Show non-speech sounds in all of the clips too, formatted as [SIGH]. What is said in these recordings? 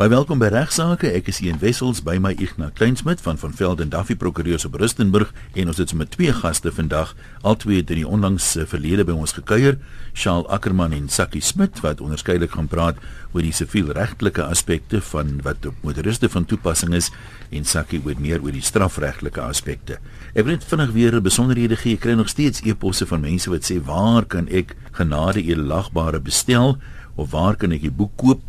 Baie welkom by Regsake. Ek is Ian Wessels by my Ignas Kleinsmid van van Velden Duffy Prokureurs op Rustenburg en ons het met twee gaste vandag, albei in die onlangse verlede by ons gekuier, Shaal Ackerman en Sakkie Smit wat onderskeidelik gaan praat oor die sivielregtelike aspekte van wat op motoriste van toepassing is en Sakkie oor meer oor die strafregtelike aspekte. Ek wil net vinnig weer besonderhede gee. Ek kry nog steeds e-posse van mense wat sê, "Waar kan ek genade edelagbare bestel?" of "Waar kan ek die boek koop?"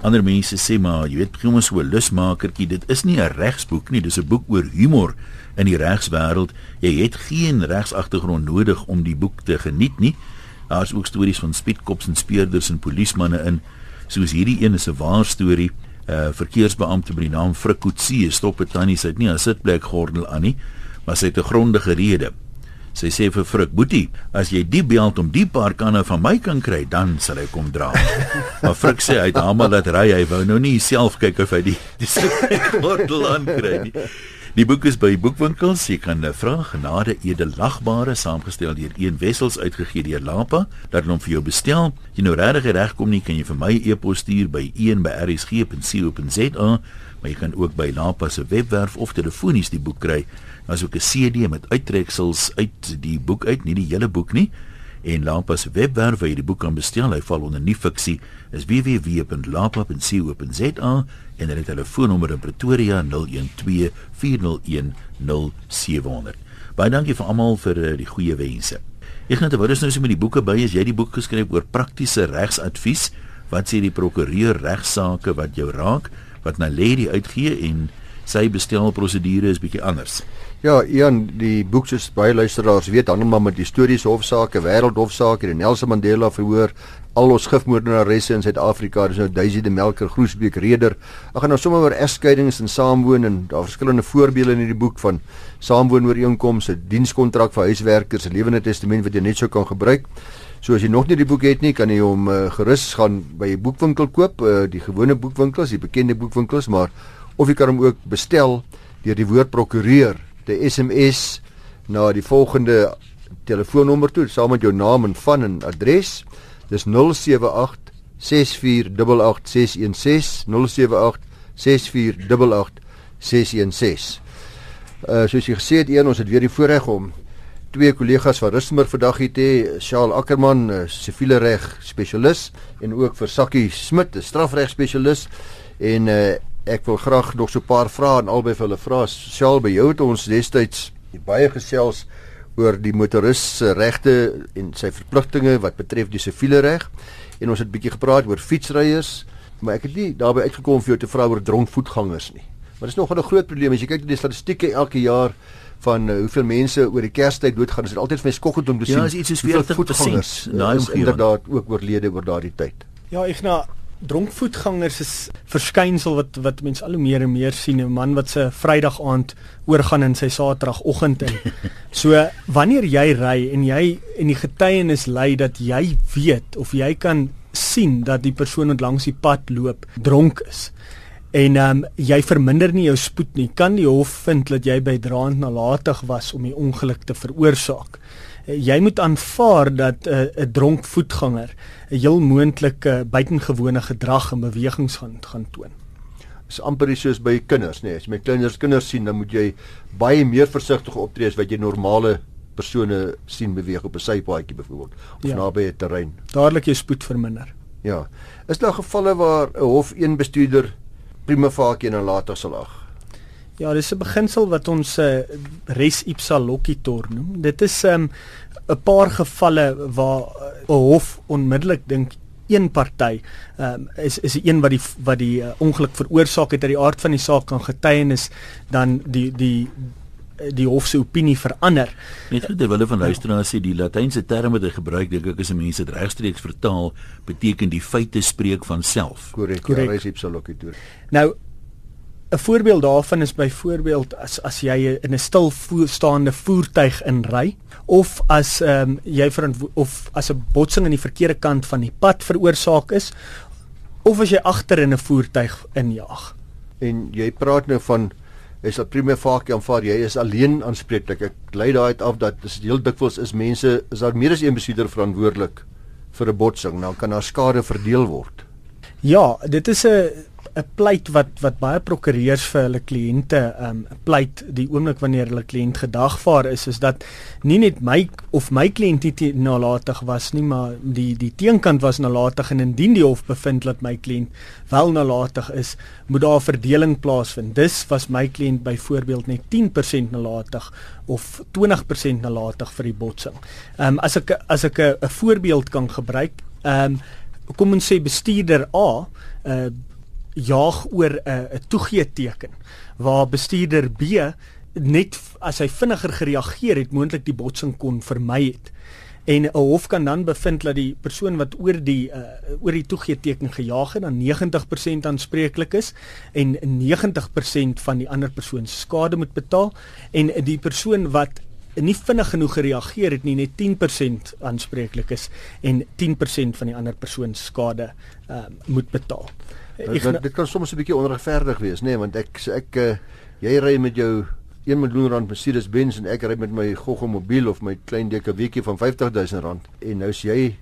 Ander mense sê maar, jy weet, begin ons so 'n lusmakertjie, dit is nie 'n regsboek nie, dis 'n boek oor humor in die regswêreld. Jy het geen regsagtergrond nodig om die boek te geniet nie. Daar's ook stories van spietkops en speurders en polismanne in. Soos hierdie een is 'n waar storie. 'n uh, Verkeersbeampte met die naam Frikotsie stop 'n tannie sy het nie 'n sitplek gordel aan nie, maar sy het 'n grondige rede. Sy sê vir Frik Boetie, as jy die beld om die paar kanne van my kan kry, dan sal hy kom dra. [LAUGHS] maar Frik sê hy het almal laat ry, hy wou nou nie self kyk of hy die die gordel aan kry nie. Die boek is by boekwinkels. Jy kan eh, vra genade edelagbare saamgestel deur een wessels uitgegee deur Lapa hulle hom vir jou bestel. Jy nou regtig reg kom nie, kan jy vir my e-pos stuur by een@rsg.co.za, maar jy kan ook by Lapa se webwerf of telefonies die boek kry Daar's ook 'n CD met uittreksels uit die boek uit, nie die hele boek nie. En Lampa se webwerf waar jy die boek kan bestel, hy val onder nie fiksie, is www.lapa.co.za en hulle telefoonnommer in Pretoria 012 401 0700. Baie dankie vir almal vir uh, die goeie wense. Gaan terwyl ons nou so met die boeke by is, jy die boek geskryf oor praktiese regsadvies. Wat sê die prokureur regsaake wat jou raak, wat na die uitgee en sy bestelprosedure is bietjie anders. Ja, Ian, die boek soos baie luisteraars weet, handel maar met historiese hofsaake, wêreldhofsaake, die Nelson Mandela verhoor, al ons gifmoordenaresse in Suid-Afrika, dis nou Daisy de Melker, Groesbeek Reder. Ek gaan nou sommer oor egskeidings en saamwoon en daar verskillende voorbeelde in hierdie boek van saamwoonooreenkomste, dienskontrak vir huiswerkers, lewende testament wat jy net sou kan gebruik. So as jy nog nie die boek het nie, kan jy hom uh, gerus gaan by 'n boekwinkel koop, uh, die gewone boekwinkels, die bekende boekwinkels, maar of jy kan hom ook bestel deur die woord prokureur te SMS na die volgende telefoonnommer toe saam met jou naam en van en adres. Dis 078 6488616 078 6488616. Uh soos jy gesê het, een ons het weer die voorreg om twee kollegas van Rustenburg vandag hier te hê, Shaal Ackerman, siviele reg spesialis en ook vir Sakkie Smit, 'n strafreg spesialis en uh ek wil graag nog so 'n paar vrae aan albei vir hulle vra. Sjaal by jou het ons destyds baie gesels oor die motoris se regte en sy verpligtinge wat betref die siviele reg en ons het bietjie gepraat oor fietsryers, maar ek het nie daarbey uitgekom vir jou te vra oor dronk voetgangers nie. Maar dis nog 'n groot probleem as jy kyk na die statistieke elke jaar van uh, hoeveel mense oor die Kerstyd doodgaan. Dit is altyd vir my skokkend om te ja, sien. Ja, is iets soos 40% daai is inderdaad ook oorlede oor daardie tyd. Ja, ek nou dronkvoetgangers is verskynsel wat wat mense al hoe meer en meer sien 'n man wat se Vrydag aand oorgaan in sy Saterdagoggend in. [LAUGHS] So wanneer jy ry en jy en die getuienis lei dat jy weet of jy kan sien dat die persoon wat langs die pad loop dronk is en ehm um, jy verminder nie jou spoed nie kan die hof vind dat jy by draand nalatig was om die ongeluk te veroorsaak. Uh, jy moet aanvaar dat 'n uh, dronk voetganger 'n heel moontlike buitengewone gedrag en bewegings gaan gaan toon. Dis amper soos by kinders, nee, as jy met kinders kinders sien, dan moet jy baie meer versigtig optree as wat jy normale persone sien beweeg op 'n sypaadjie byvoorbeeld of ja. naby 'n terrein. Dadelik jou spoed verminder. Ja. Is daar gevalle waar 'n hof een bestuurder prima facie en later sal ag? Ja, dis 'n beginsel wat ons uh, res ipsa loquitur noem. Dit is 'n um, 'n paar gevalle waar 'n hof onmiddellik dink een party um, is is die een wat die wat die uh, ongeluk veroorsaak het uit die aard van die saak kan getuienis dan die die die hof se opinie verander. Net vir terwyl van luisteraars sê die latynse term wat hy gebruik dink ek is mense dit regstreeks vertaal beteken die feite spreek van self. Korrek. Ja, nou 'n voorbeeld daarvan is byvoorbeeld as as jy in 'n stil staande voertuig inry of as ehm um, jy of as 'n botsing aan die verkeerde kant van die pad veroorsaak is of as jy agter in 'n voertuig injaag. En jy praat nou van is al prime facie aanvaar jy is alleen aanspreeklik. Ek lei daai uit af dat dis heel dikwels is mense is daar meer as een bestuurder verantwoordelik vir 'n botsing, dan kan daar skade verdeel word. Ja, dit is 'n 'n pleit wat wat baie prokureurs vir hulle kliënte um pleit die oomblik wanneer hulle kliënt gedagvaar is is dat nie net my of my kliënt nie nalatig was nie maar die die teenkant was nalatig en indien die hof bevind dat my kliënt wel nalatig is moet daar 'n verdeling plaasvind dis was my kliënt byvoorbeeld net 10% nalatig of 20% nalatig vir die botsing. Um as ek as ek 'n voorbeeld kan gebruik um kom ons sê bestuurder A uh jaag oor 'n uh, toegee teken waar bestuurder B net as hy vinniger gereageer het moontlik die botsing kon vermy het en 'n hof kan dan bevind dat die persoon wat oor die uh, oor die toegee teken gejaag het dan 90% aanspreeklik is en 90% van die ander persoon se skade moet betaal en die persoon wat nie vinnig genoeg gereageer het nie net 10% aanspreeklik is en 10% van die ander persoon se skade uh, moet betaal. Ek, dit, dit kan soms 'n bietjie onregverdig wees, nê, nee, want ek ek uh, jy ry met jou 1 miljoen rand Mercedes-Benz en ek ry met my Goggo mobiel of my klein DKW'tjie van 50000 rand en nou is jy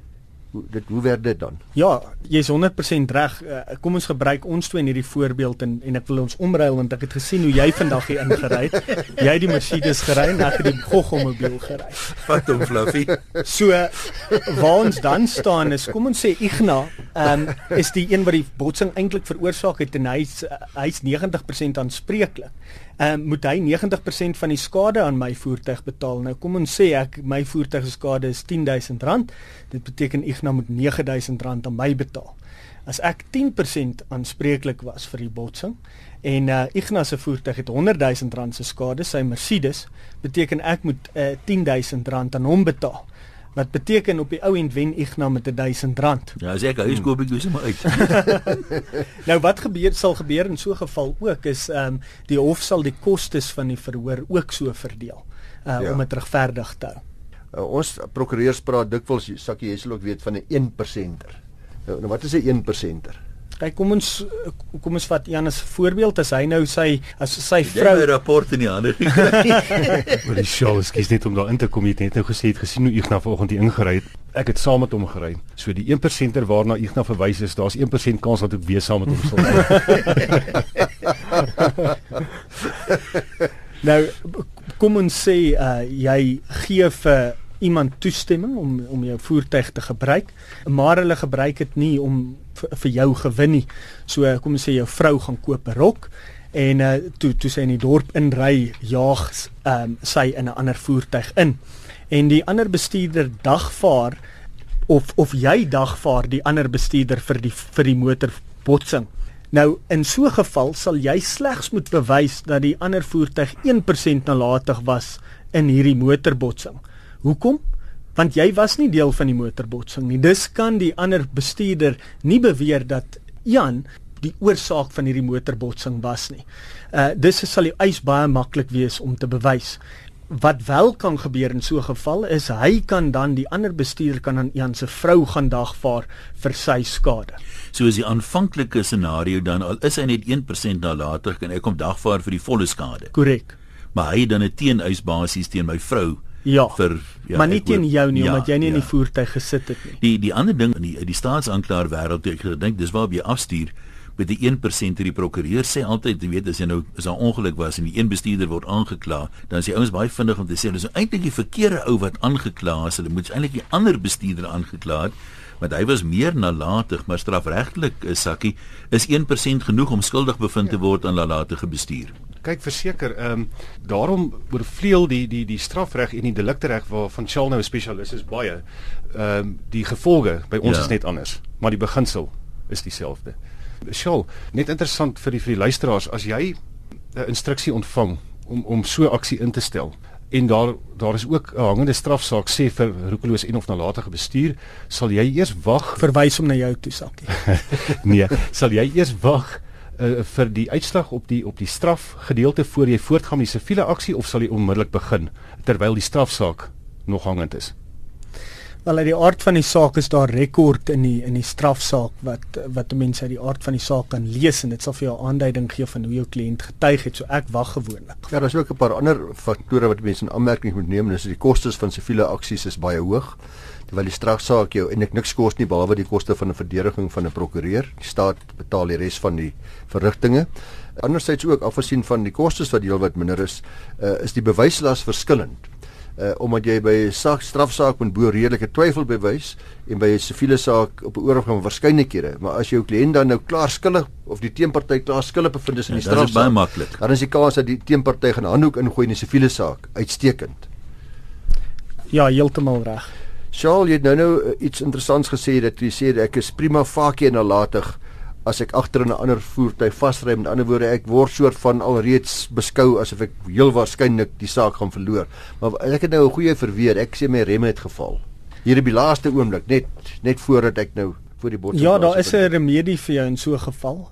hoe dit hoe werk dit dan? Ja, jy's 100% reg. Uh, kom ons gebruik ons twee in hierdie voorbeeld en en ek wil ons omruil want ek het gesien hoe jy vandag hier ingery het. Jy het die Mercedes gery en ek het die Goggo mobiel gery. Vat hom Fluffy. So waar ons dan staan is kom ons sê Igna, ehm um, is die een wat die botsing eintlik veroorsaak het en hy's hy's 90% aanspreeklik um, moet hy 90% van die skade aan my voertuig betaal. Nou kom ons sê ek my voertuig se skade is R10000. Dit beteken Ignas moet R9000 aan my betaal. As ek 10% aanspreeklik was vir die botsing en uh, Ignas se voertuig het R100000 se skade, sy Mercedes, beteken ek moet uh, R10000 aan hom betaal wat beteken op die ou end wen Ignas met 1000 rand. Ja, as ek huis koop ek dis maar uit. [LAUGHS] [LAUGHS] nou wat gebeur sal gebeur in so 'n geval ook is ehm um, die hof sal die kostes van die verhoor ook so verdeel uh, ja. om dit regverdig te hou. Uh, ons prokureurs praat dikwels sakkie jy sal ook weet van 'n 1%er. Nou, nou wat is 'n 1%er? Kyk, kom ons kom ons vat Jan as voorbeeld as hy nou sy as sy vrou 'n rapport in die hande gekry. Maar die show is kies net om daar in te kom. Jy het net nou gesê het gesien hoe Ignas vanoggend hier ingery het. Ek het saam met hom gery. So die 1%er waarna Ignas verwys is, daar's 1% kans dat ek weer saam met hom sal ry. [LAUGHS] nou kom ons sê uh, jy gee vir iemand toestemming om om jou voertuig te gebruik, maar hulle gebruik dit nie om vir jou gewin nie. So kom ons sê jou vrou gaan koop 'n rok en uh, toe toe sy in die dorp inry, jaag um, sy in 'n ander voertuig in. En die ander bestuurder dagvaar of of jy dagvaar die ander bestuurder vir die vir die motorbotsing. Nou in so 'n geval sal jy slegs moet bewys dat die ander voertuig 1% nalatig was in hierdie motorbotsing. Hoekom? Want jy was nie deel van die motorbotsing nie. Dus kan die ander bestuurder nie beweer dat Jan die oorsaak van hierdie motorbotsing was nie. Uh dis sal die eis baie maklik wees om te bewys. Wat wel kan gebeur in so 'n geval is hy kan dan die ander bestuurder kan aan Jan se vrou gaan dagvaar vir sy skade. So is die aanvanklike scenario dan al is hy net 1% nalatig en ek kom dagvaar vir die volle skade. Korrek. Maar hy dan 'n teeneis basies teen my vrou Ja. vir ja, maar nie teen jou nie ja, omdat jy nie ja. in die voertuig gesit het nie. Die die ander ding in die die staatsanklaer wêreld ek dink dis waar jy afstuur met die 1% die prokureur sê altyd jy weet as jy nou is daar ongeluk was en die een bestuurder word aangekla dan is die ouens baie vinnig om te sê dis eintlik die verkeerde ou wat aangekla is hulle moet eintlik die ander bestuurder aangekla het want hy was meer nalatig maar strafregtelik is sakkie is 1% genoeg om skuldig bevind te word aan nalatige bestuur kyk verseker, ehm um, daarom oorvleuel die die die strafreg en die deliktereg waarvan Charles nou 'n spesialis is baie. Ehm um, die gevolge by ons ja. is net anders, maar die beginsel is dieselfde. Charles, net interessant vir die vir die luisteraars, as jy 'n instruksie ontvang om om so aksie in te stel en daar daar is ook 'n hangende strafsaak sê vir roekeloos en of nalatige bestuur, sal jy eers wag verwys hom na jou toe sakkie. [LAUGHS] nee, sal jy eers wag uh, vir die uitslag op die op die straf gedeelte voor jy voortgaan met die siviele aksie of sal jy onmiddellik begin terwyl die strafsaak nog hangend is? Wel uit die aard van die saak is daar rekord in die in die strafsaak wat wat mense uit die aard van die saak kan lees en dit sal vir jou aanduiding gee van hoe jou kliënt getuig het so ek wag gewoonlik. Ja, daar's ook 'n paar ander faktore wat mense in aanmerking moet neem, dis die kostes van siviele aksies is baie hoog. Terwyl die strafsaak jou eintlik niks kos nie behalwe die koste van 'n verdediging van 'n prokureur. Die staat betaal die res van die verrigtinge. Andersins ook afgesien van die kostes wat heelwat minder is, uh, is die bewyslas verskillend. Uh, omdat jy by 'n saak strafsaak moet bo redelike twyfel bewys en by 'n siviele saak op 'n oorgang van verskeidenhede maar as jou kliënt dan nou klaar skuldig of die teenparty klaar skuldig bevind is in die ja, strafsaak baie maklik. dan is die kans dat die teenparty gaan handhoek ingooi in die siviele saak uitstekend. Ja heeltemal reg Charles jy het nou nou uh, iets interessants gesê dat jy sê ek is prima facie nalatig as ek agter in 'n ander voertuig vasry. Met ander woorde ek word soort van alreeds beskou asof ek heel waarskynlik die saak gaan verloor. Maar ek het nou 'n goeie verweer. Ek sê my remme het geval. Hier op die laaste oomblik net net voordat ek nou voor die botsing Ja daar is 'n remedie vir jou in so 'n geval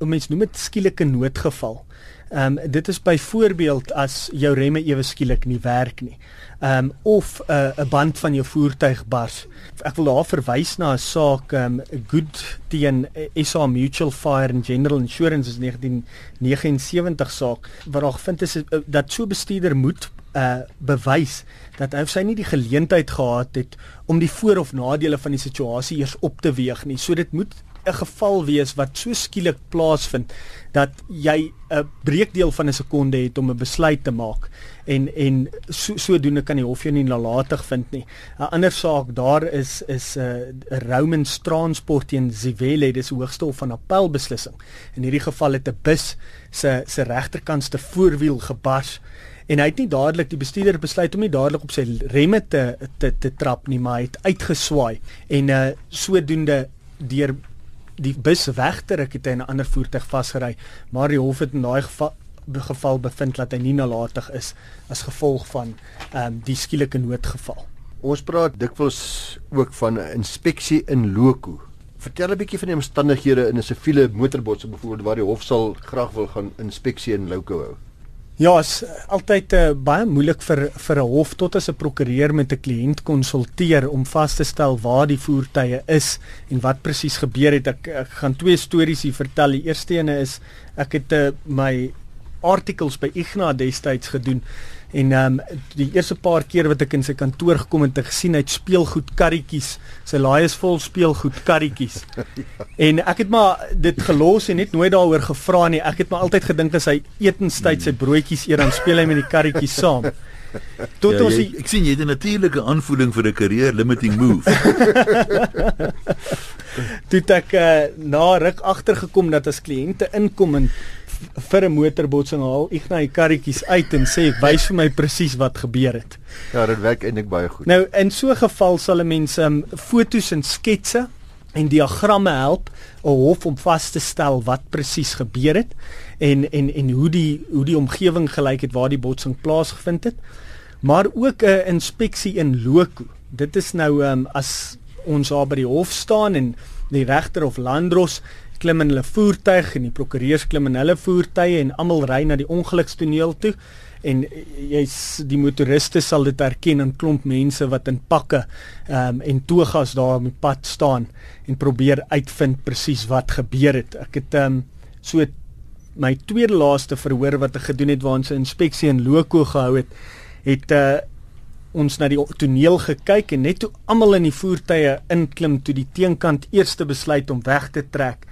mense noem dit skielike noodgeval Ehm um, dit is byvoorbeeld as jou remme ewe skielik nie werk nie. Ehm um, of 'n uh, 'n band van jou voertuig bars. Ek wil daar verwys na 'n saak ehm um, Good teen SA Mutual Fire and General Insurance is 1979 saak waar daar gevind is uh, dat so bestuurder moet uh bewys dat hy of sy nie die geleentheid gehad het om die voor of nadele van die situasie eers op te weeg nie. So dit moet 'n geval wees wat so skielik plaasvind dat jy 'n breekdeel van 'n sekonde het om 'n besluit te maak en en so sodoende kan die hof jou nie nalatig vind nie. 'n Ander saak daar is is 'n uh, Romans Transport teen Zivele, dis hoogste hof van appel beslissing. In hierdie geval het 'n bus se se regterkantste voorwiel gebars en hy het nie dadelik die bestuurder besluit om nie dadelik op sy remme te te te trap nie, maar hy het uitgeswaai en uh sodoende deur die bus wegtrek het hy 'n ander voertuig vasgery, maar die hof het in daai geval geval bevind dat hy nie nalatig is as gevolg van ehm um, die skielike noodgeval. Ons praat dikwels ook van 'n inspeksie in loco. Vertel 'n bietjie van die omstandighede in 'n siviele motorbotsing byvoorbeeld waar die hof sal graag wil gaan inspeksie in loco hou. Ja, is altyd uh, baie moeilik vir vir 'n hof tot as 'n prokureur met 'n kliënt konsulteer om vas te stel waar die voertuie is en wat presies gebeur het. Ek, ek gaan twee stories hier vertel. Die eerste ene is ek het uh, my artikels by Ignas destyds gedoen En ehm um, die eerste paar keer wat ek in sy kantoor gekom het, het ek gesien hy het speelgoed karretjies. Sy laai is vol speelgoed karretjies. ja. [LAUGHS] En ek het maar dit gelos en net nooit daaroor gevra nie. Ek het maar altyd gedink as hy etenstyd sy broodjies eet dan speel hy met die karretjies saam. [LAUGHS] Tot ja, ons jy, ek sien jy het 'n natuurlike aanvoeling vir 'n career limiting move. [LAUGHS] Toe ek uh, na ruk agtergekom dat as kliënte inkom en vir 'n motorbotsing haal die karretjies uit en sê wys vir my presies wat gebeur het. Ja, dit werk eintlik baie goed. Nou in so 'n geval sal 'n mens um, fotos en sketse en diagramme help 'n hof om vas te stel wat presies gebeur het en en en hoe die hoe die omgewing gelyk het waar die botsing plaasgevind het. Maar ook 'n inspeksie in loco. Dit is nou um, as ons daar by die hof staan en die regter of landdros klim in hulle voertuig en die prokureurs klim in hulle voertuie en almal ry na die ongelukstoneel toe en jy's die motoriste sal dit herken in klomp mense wat in pakke um, en togas daar op die pad staan en probeer uitvind presies wat gebeur het. Ek het um, so my tweede laaste verhoor wat ek gedoen het waar ons 'n inspeksie in Loco gehou het, het uh ons na die toneel gekyk en net toe almal in die voertuie inklim toe die teenkant eerste besluit om weg te trek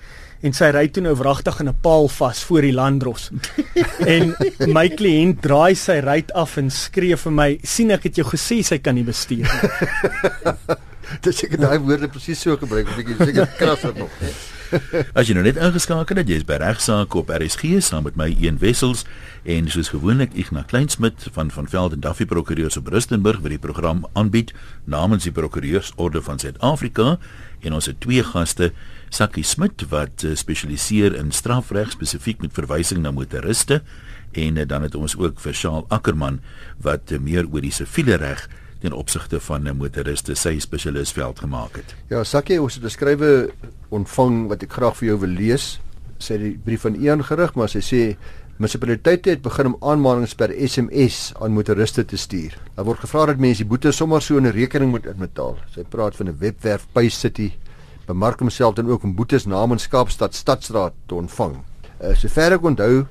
en sy ry toe nou wragtig in 'n paal vas voor die landdros. [LAUGHS] en my kliënt draai sy ry af en skree vir my: "Sien ek het jou gesê sy kan nie bestuur nie." [LAUGHS] Dis ek daai woorde presies so gebruik, 'n bietjie seker krasser nog. [LAUGHS] As jy nou net ingeskakel het, jy is by regsaak op RSG saam met my een wessels en soos gewoonlik Ignas Kleinsmid van van Veld en Duffy Prokureurs op Rustenburg wat die program aanbied namens die Prokureursorde van Suid-Afrika. En ons het twee gaste Sakkie Smit wat uh, spesialiseer in strafreg spesifiek met verwysing na motoriste en uh, dan het ons ook vir Shaal Ackerman wat uh, meer oor die siviele reg ten opsigte van 'n motoriste sy spesialisveld gemaak het. Ja, Sakkie, ons het beskrywe ontvang wat ek graag vir jou wil lees. Sy die brief van Ian gerig, maar sy sê munisipaliteite het begin om aanmanings per SMS aan motoriste te stuur. Daar word gevra dat mense die boete sommer so in 'n rekening moet inbetaal. Sy praat van 'n webwerf PayCity bemark homself dan ook om boetes namens Kaapstad Stadstraat te ontvang. Uh, sover ek onthou,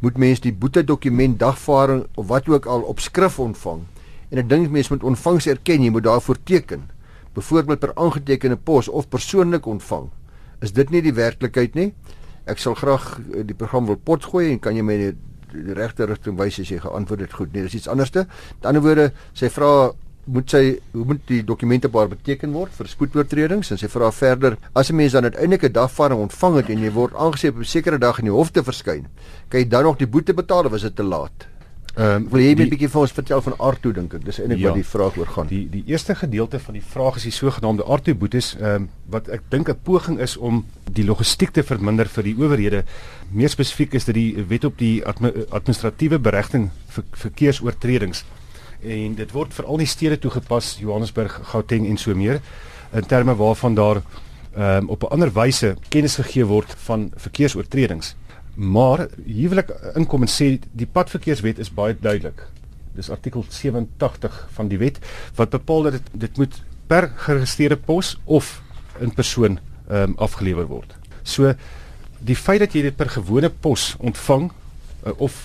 moet mense die boete dokument dagvaarding of wat ook al op skrif ontvang en ek dink mense moet ontvangs erken jy moet daarvoor teken byvoorbeeld per aangetekende pos of persoonlik ontvang, is dit nie die werklikheid nie. Ek sal graag eh, die program wil potgooi en kan jy my die, die regte rigting wys as jy geantwoord het goed. Nee, dis iets anderste. Met ander woorde, sy vra moet sy hoe moet die dokumente baar beteken word vir spoedoortredings en sy vra verder as 'n mens dan uiteindelik 'n dagvaarding ontvang het en jy word aangesê op 'n sekere dag in die hof te verskyn, kan jy dan nog die boete betaal of is dit te laat? Ehm um, wil jy net 'n bietjie vir ons vertel van Arto dink ek. Dis eintlik ja, wat die vraag oor gaan. Die die eerste gedeelte van die vraag is die sogenaamde Arto boetes, ehm um, wat ek dink 'n poging is om die logistiek te verminder vir die owerhede. Meer spesifiek is dit die wet op die administratiewe beregting vir verkeersoortredings en dit word veral in die stede toegepas Johannesburg, Gauteng en so meer in terme waarvan daar ehm um, op 'n ander wyse kennis gegee word van verkeersoortredings. Maar hier wil ek inkom en sê die padverkeerswet is baie duidelik. Dis artikel 87 van die wet wat bepaal dat dit dit moet per geregistreerde pos of in persoon ehm um, afgelewer word. So die feit dat jy dit per gewone pos ontvang uh, of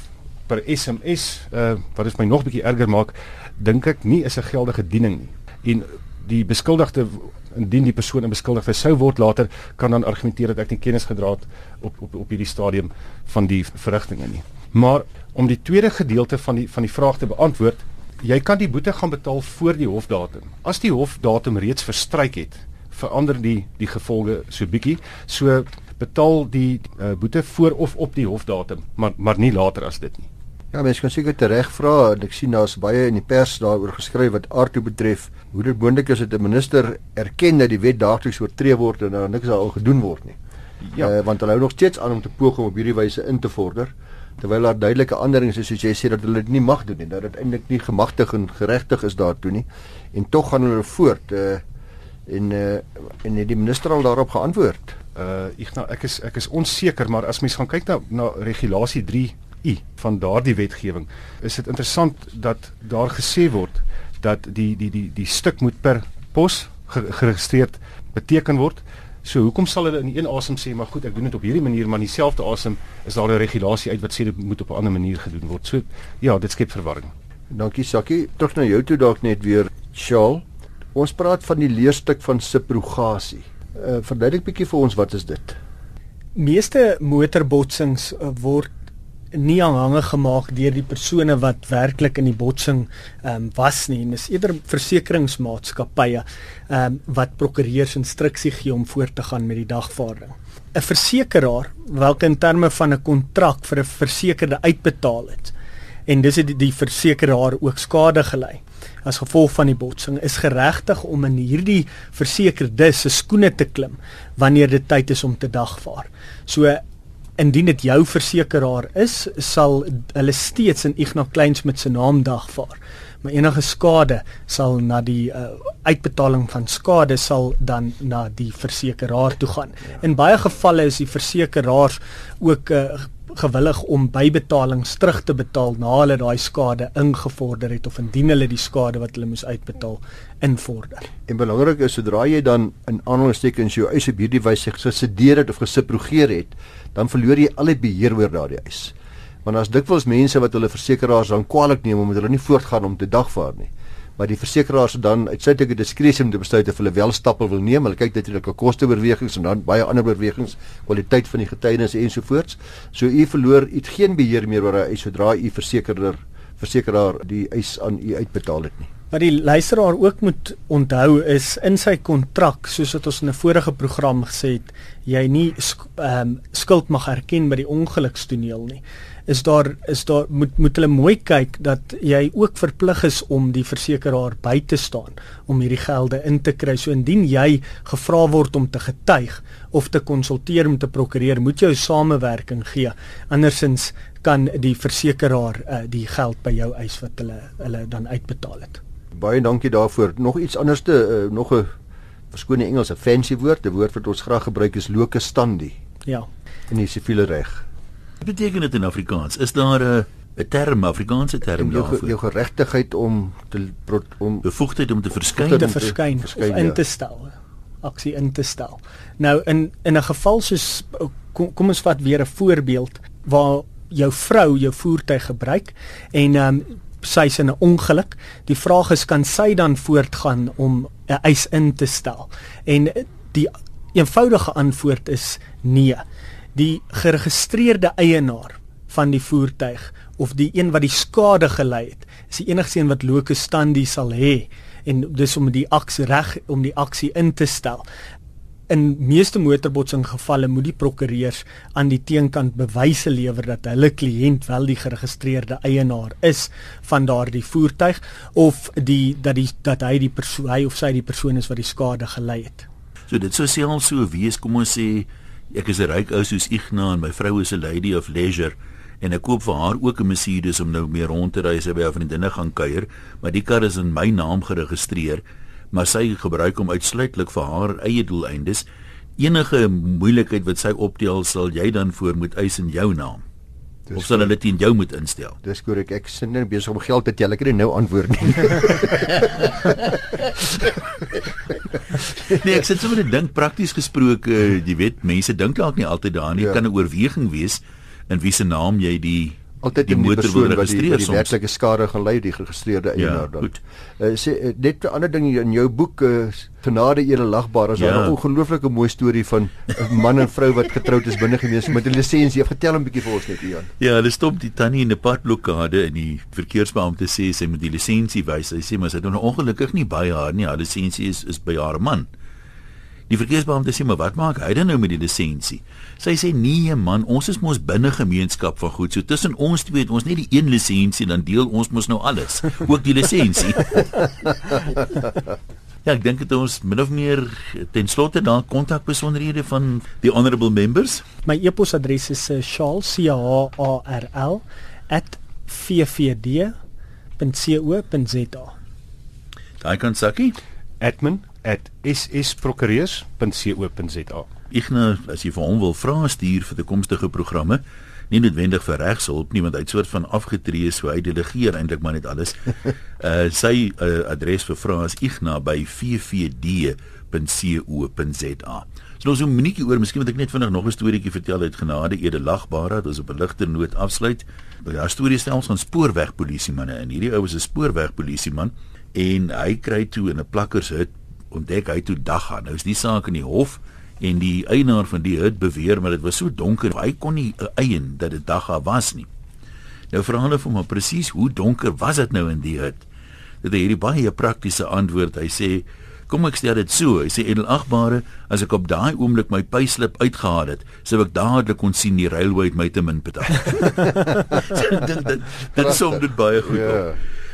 per SMS uh wat dit my nog bietjie erger maak, dink ek nie is 'n geldige diening nie. En die beskuldigde indien die persoon in beskuldigde sou word later kan dan argumenteer dat ek nie kennis gedra het op op op hierdie stadium van die verrigtinge nie. Maar om die tweede gedeelte van die van die vraag te beantwoord, jy kan die boete gaan betaal voor die hofdatum. As die hofdatum reeds verstryk het, verander die die gevolge so bietjie. So betaal die uh, boete voor of op die hofdatum, maar maar nie later as dit nie. Ja, mens kan seker tereg vra en ek sien daar's baie in die pers daaroor geskryf wat aardtoe betref. Hoe dit moontlik is dat 'n minister erken dat die wet daagliks oortree word en daar niks daaroor gedoen word nie. Ja, uh, want hulle hou nog steeds aan om te poog om op hierdie wyse in te vorder terwyl daar duidelike aanderings is soos jy sê dat hulle dit nie mag doen nie, dat dit eintlik nie gemagtig en geregtig is daartoe nie. En tog gaan hulle voort uh en uh en het die minister al daarop geantwoord. Uh ek nou ek is ek is onseker, maar as mens gaan kyk na na regulasie I van daardie wetgewing is dit interessant dat daar gesê word dat die die die die stuk moet per pos geregistreerd beteken word. So hoekom sal hulle in een asem sê maar goed ek doen dit op hierdie manier maar dieselfde asem is daar 'n regulasie uit wat sê dit moet op 'n ander manier gedoen word. So ja, dit skep verwarring. Dankie Sakkie. Terug na jou toe dalk net weer Shaal. Ons praat van die leerstuk van subrogasie. Uh, verduidelik bietjie vir ons wat is dit? Meeste motorbotsings uh, word nie aanhangig gemaak deur die persone wat werklik in die botsing ehm um, was nie en dis eerder versekeringsmaatskappye ehm um, wat prokureurs instruksie gee om voort te gaan met die dagvaarding. 'n Versekeraar welke in terme van 'n kontrak vir 'n versekerde uitbetaal het en dis het die, die versekeraar ook skade gely as gevolg van die botsing is geregtig om in hierdie versekerde se skoene te klim wanneer dit tyd is om te dagvaar. So indien dit jou versekeraar is, sal hulle steeds in Ignas Kleinsmid se naam dagvaar. Maar enige skade sal na die uh, uitbetaling van skade sal dan na die versekeraar toe gaan. Ja. In baie gevalle is die versekeraars ook uh, gewillig om bybetalings terug te betaal na hulle daai skade ingevorder het of indien hulle die skade wat hulle moes uitbetaal invorder. En belangrik is sodra jy dan in aanhalingstekens jou eis op hierdie wyse gesedeer het of gesubrogeer het, dan verloor jy al die beheer oor daardie eis. Want as dikwels mense wat hulle versekeraars dan kwaliek neem omdat hulle nie voortgaan om te dagvaar nie maar die versekeraars dan uitsluitlike diskresie om te besluit of hulle wel stappe wil neem. Hulle kyk natuurlik op kosteoorwegings en dan baie ander oorwegings, kwaliteit van die getuienis ensovoorts. So u verloor u geen beheer meer oor hy sodra u versekerder versekeraar die eis aan u uitbetaal het nie. Wat die luisteraar ook moet onthou is in sy kontrak, soos wat ons in 'n vorige program gesê het, jy nie ehm um, skuld mag erken by die ongelukstoneel nie is daar is daar moet moet hulle mooi kyk dat jy ook verplig is om die versekeraar by te staan om hierdie gelde in te kry. So indien jy gevra word om te getuig of te konsulteer om te prokureer, moet jy samewerking gee. Andersins kan die versekeraar uh, die geld by jou eis wat hulle hulle dan uitbetaal het. Baie dankie daarvoor. Nog iets anderste uh, nog 'n verskone Engelse fancy woord, 'n woord wat ons graag gebruik is locus standi. Ja. In die siviele reg. Wat beteken dit in Afrikaans? Is daar 'n 'n term, Afrikaanse term daarvoor? Jou, jou geregtigheid om te om bevoegdheid om te verskyn te verskyn of in te stel aksie in te stel. Nou in in 'n geval soos kom, kom ons vat weer 'n voorbeeld waar jou vrou jou voertuig gebruik en ehm um, sy's in 'n ongeluk. Die vraag is kan sy dan voortgaan om 'n eis in te stel? En die eenvoudige antwoord is nee. Die geregistreerde eienaar van die voertuig of die een wat die skade gelei het, is die enigste een wat locus standi sal hê en dis om die aksie reg om die aksie in te stel in meeste motorbotsing gevalle moet die prokureurs aan die teenkant bewyse lewer dat hulle kliënt wel die geregistreerde eienaar is van daardie voertuig of die dat die dat hy die persoon hy of sy die persoon is wat die skade gelei het. So dit sou self so wees kom ons sê ek is 'n ryk ou soos Ignas en my vrou is 'n lady of leisure en ek koop vir haar ook 'n Mercedes om nou meer rond te ry as sy by haar vriendinne gaan kuier, maar die kar is in my naam geregistreer maar sy gebruik hom uitsluitlik vir haar eie doeleindes. Enige moeilikheid wat sy optel, sal jy dan voor moet eis in jou naam. Dis of sal hulle teen jou moet instel? Dis korrek. Ek sin net besig om geld te tel. Ek het nou antwoord nie. [LAUGHS] nee, ek sit sommer net dink prakties gesproke, jy weet, mense dink dalk nie altyd daaraan nie. Ja. Kan 'n oorweging wees in wie se naam jy die altyd die motor wil registreer die, die werklike skade gaan lei die geregistreerde ja, eienaar dan. Uh, sê uh, net 'n ander ding in jou boek uh, Genade edelagbaar is ja. 'n ongelooflike mooi storie van 'n man en vrou wat getroud is binne gemeens met 'n lisensie. Ek vertel 'n bietjie vir ons net Ian. Ja, hulle stop die tannie in 'n padblokkade en die verkeersbeampte sê sy moet die lisensie wys. Sy sê maar sy het nou ongelukkig nie by haar nie. Haar lisensie is is by haar man. Die verkeersbeampte sê maar wat maak hy dan nou met die lisensie? Sy sê nee man, ons is mos binne gemeenskap van goed. So tussen ons twee het ons net die een lisensie dan deel ons mos nou alles, ook die lisensie. [LAUGHS] ja, ek dink dit ons min of meer ten slotte dan kontakbesonderhede van die honorable members. My e-posadres is uh, charles@ffd.co.za. Daai kan sakkie. Admin @ssprokureurs.co.za. Ignas, as jy vir hom wil vra stuur vir toekomstige programme, nie noodwendig vir regshulp nie, want hy het soort van afgetree so hy delegeer eintlik maar net alles. uh [LAUGHS] sy uh, adres vir vrae is igna@ffd.co.za. So ons 'n minuutjie oor, miskien moet ek net vinnig nog 'n storieetjie vertel uit genade edelagbare, dit is op 'n ligter noot afsluit. Daar storie stel ons van spoorwegpolisie manne en hierdie ou is 'n spoorwegpolisie man en hy kry toe in 'n plakkershut ontdek hy toe dag aan. Nou is die saak in die hof en die eienaar van die hut beweer maar dit was so donker hy kon nie eien dat dit dag aan was nie. Nou vra hulle vir hom presies hoe donker was dit nou in die hut? Dit het hierdie baie praktiese antwoord. Hy sê Kom ek stel dit so, hy sê edelagbare, as ek op daai oomblik my payslip uitgehaal het, sou ek dadelik kon sien die railway het my te min betaal. [LAUGHS] dit dit dit som dit baie goed. Ja.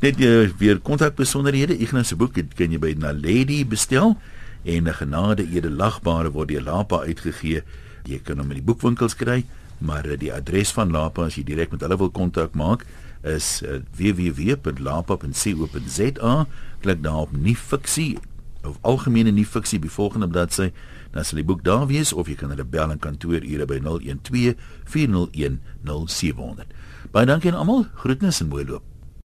Net jy weer kontak besonderhede, Ignas se boek kan jy by na Lady bestel en 'n genade edelagbare word deur Lapa uitgegee. Jy kan hom in die boekwinkels kry, maar eh, die adres van Lapa as jy direk met hulle wil kontak maak is uh, www.lapa.co.za. Klik daar op nuwe fiksie of algemene nuwe fiksie by volgende bladsy, dan sal die boek daar wees of jy kan hulle bel in kantoorure by 012 401 0700. Baie dankie aan almal. Groetnisse en mooi loop.